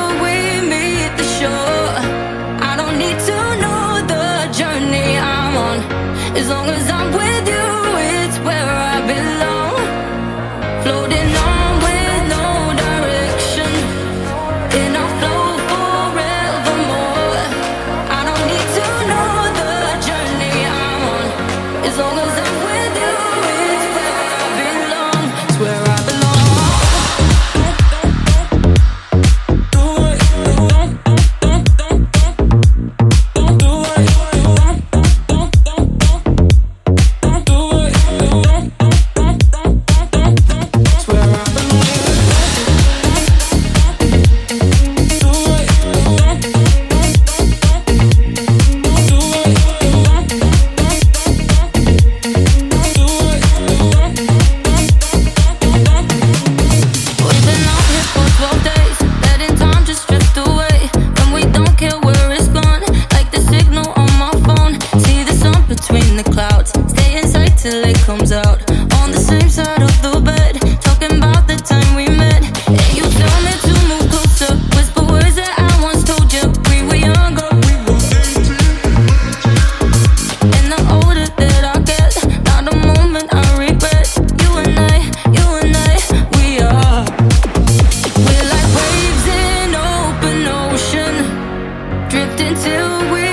of the bed. until we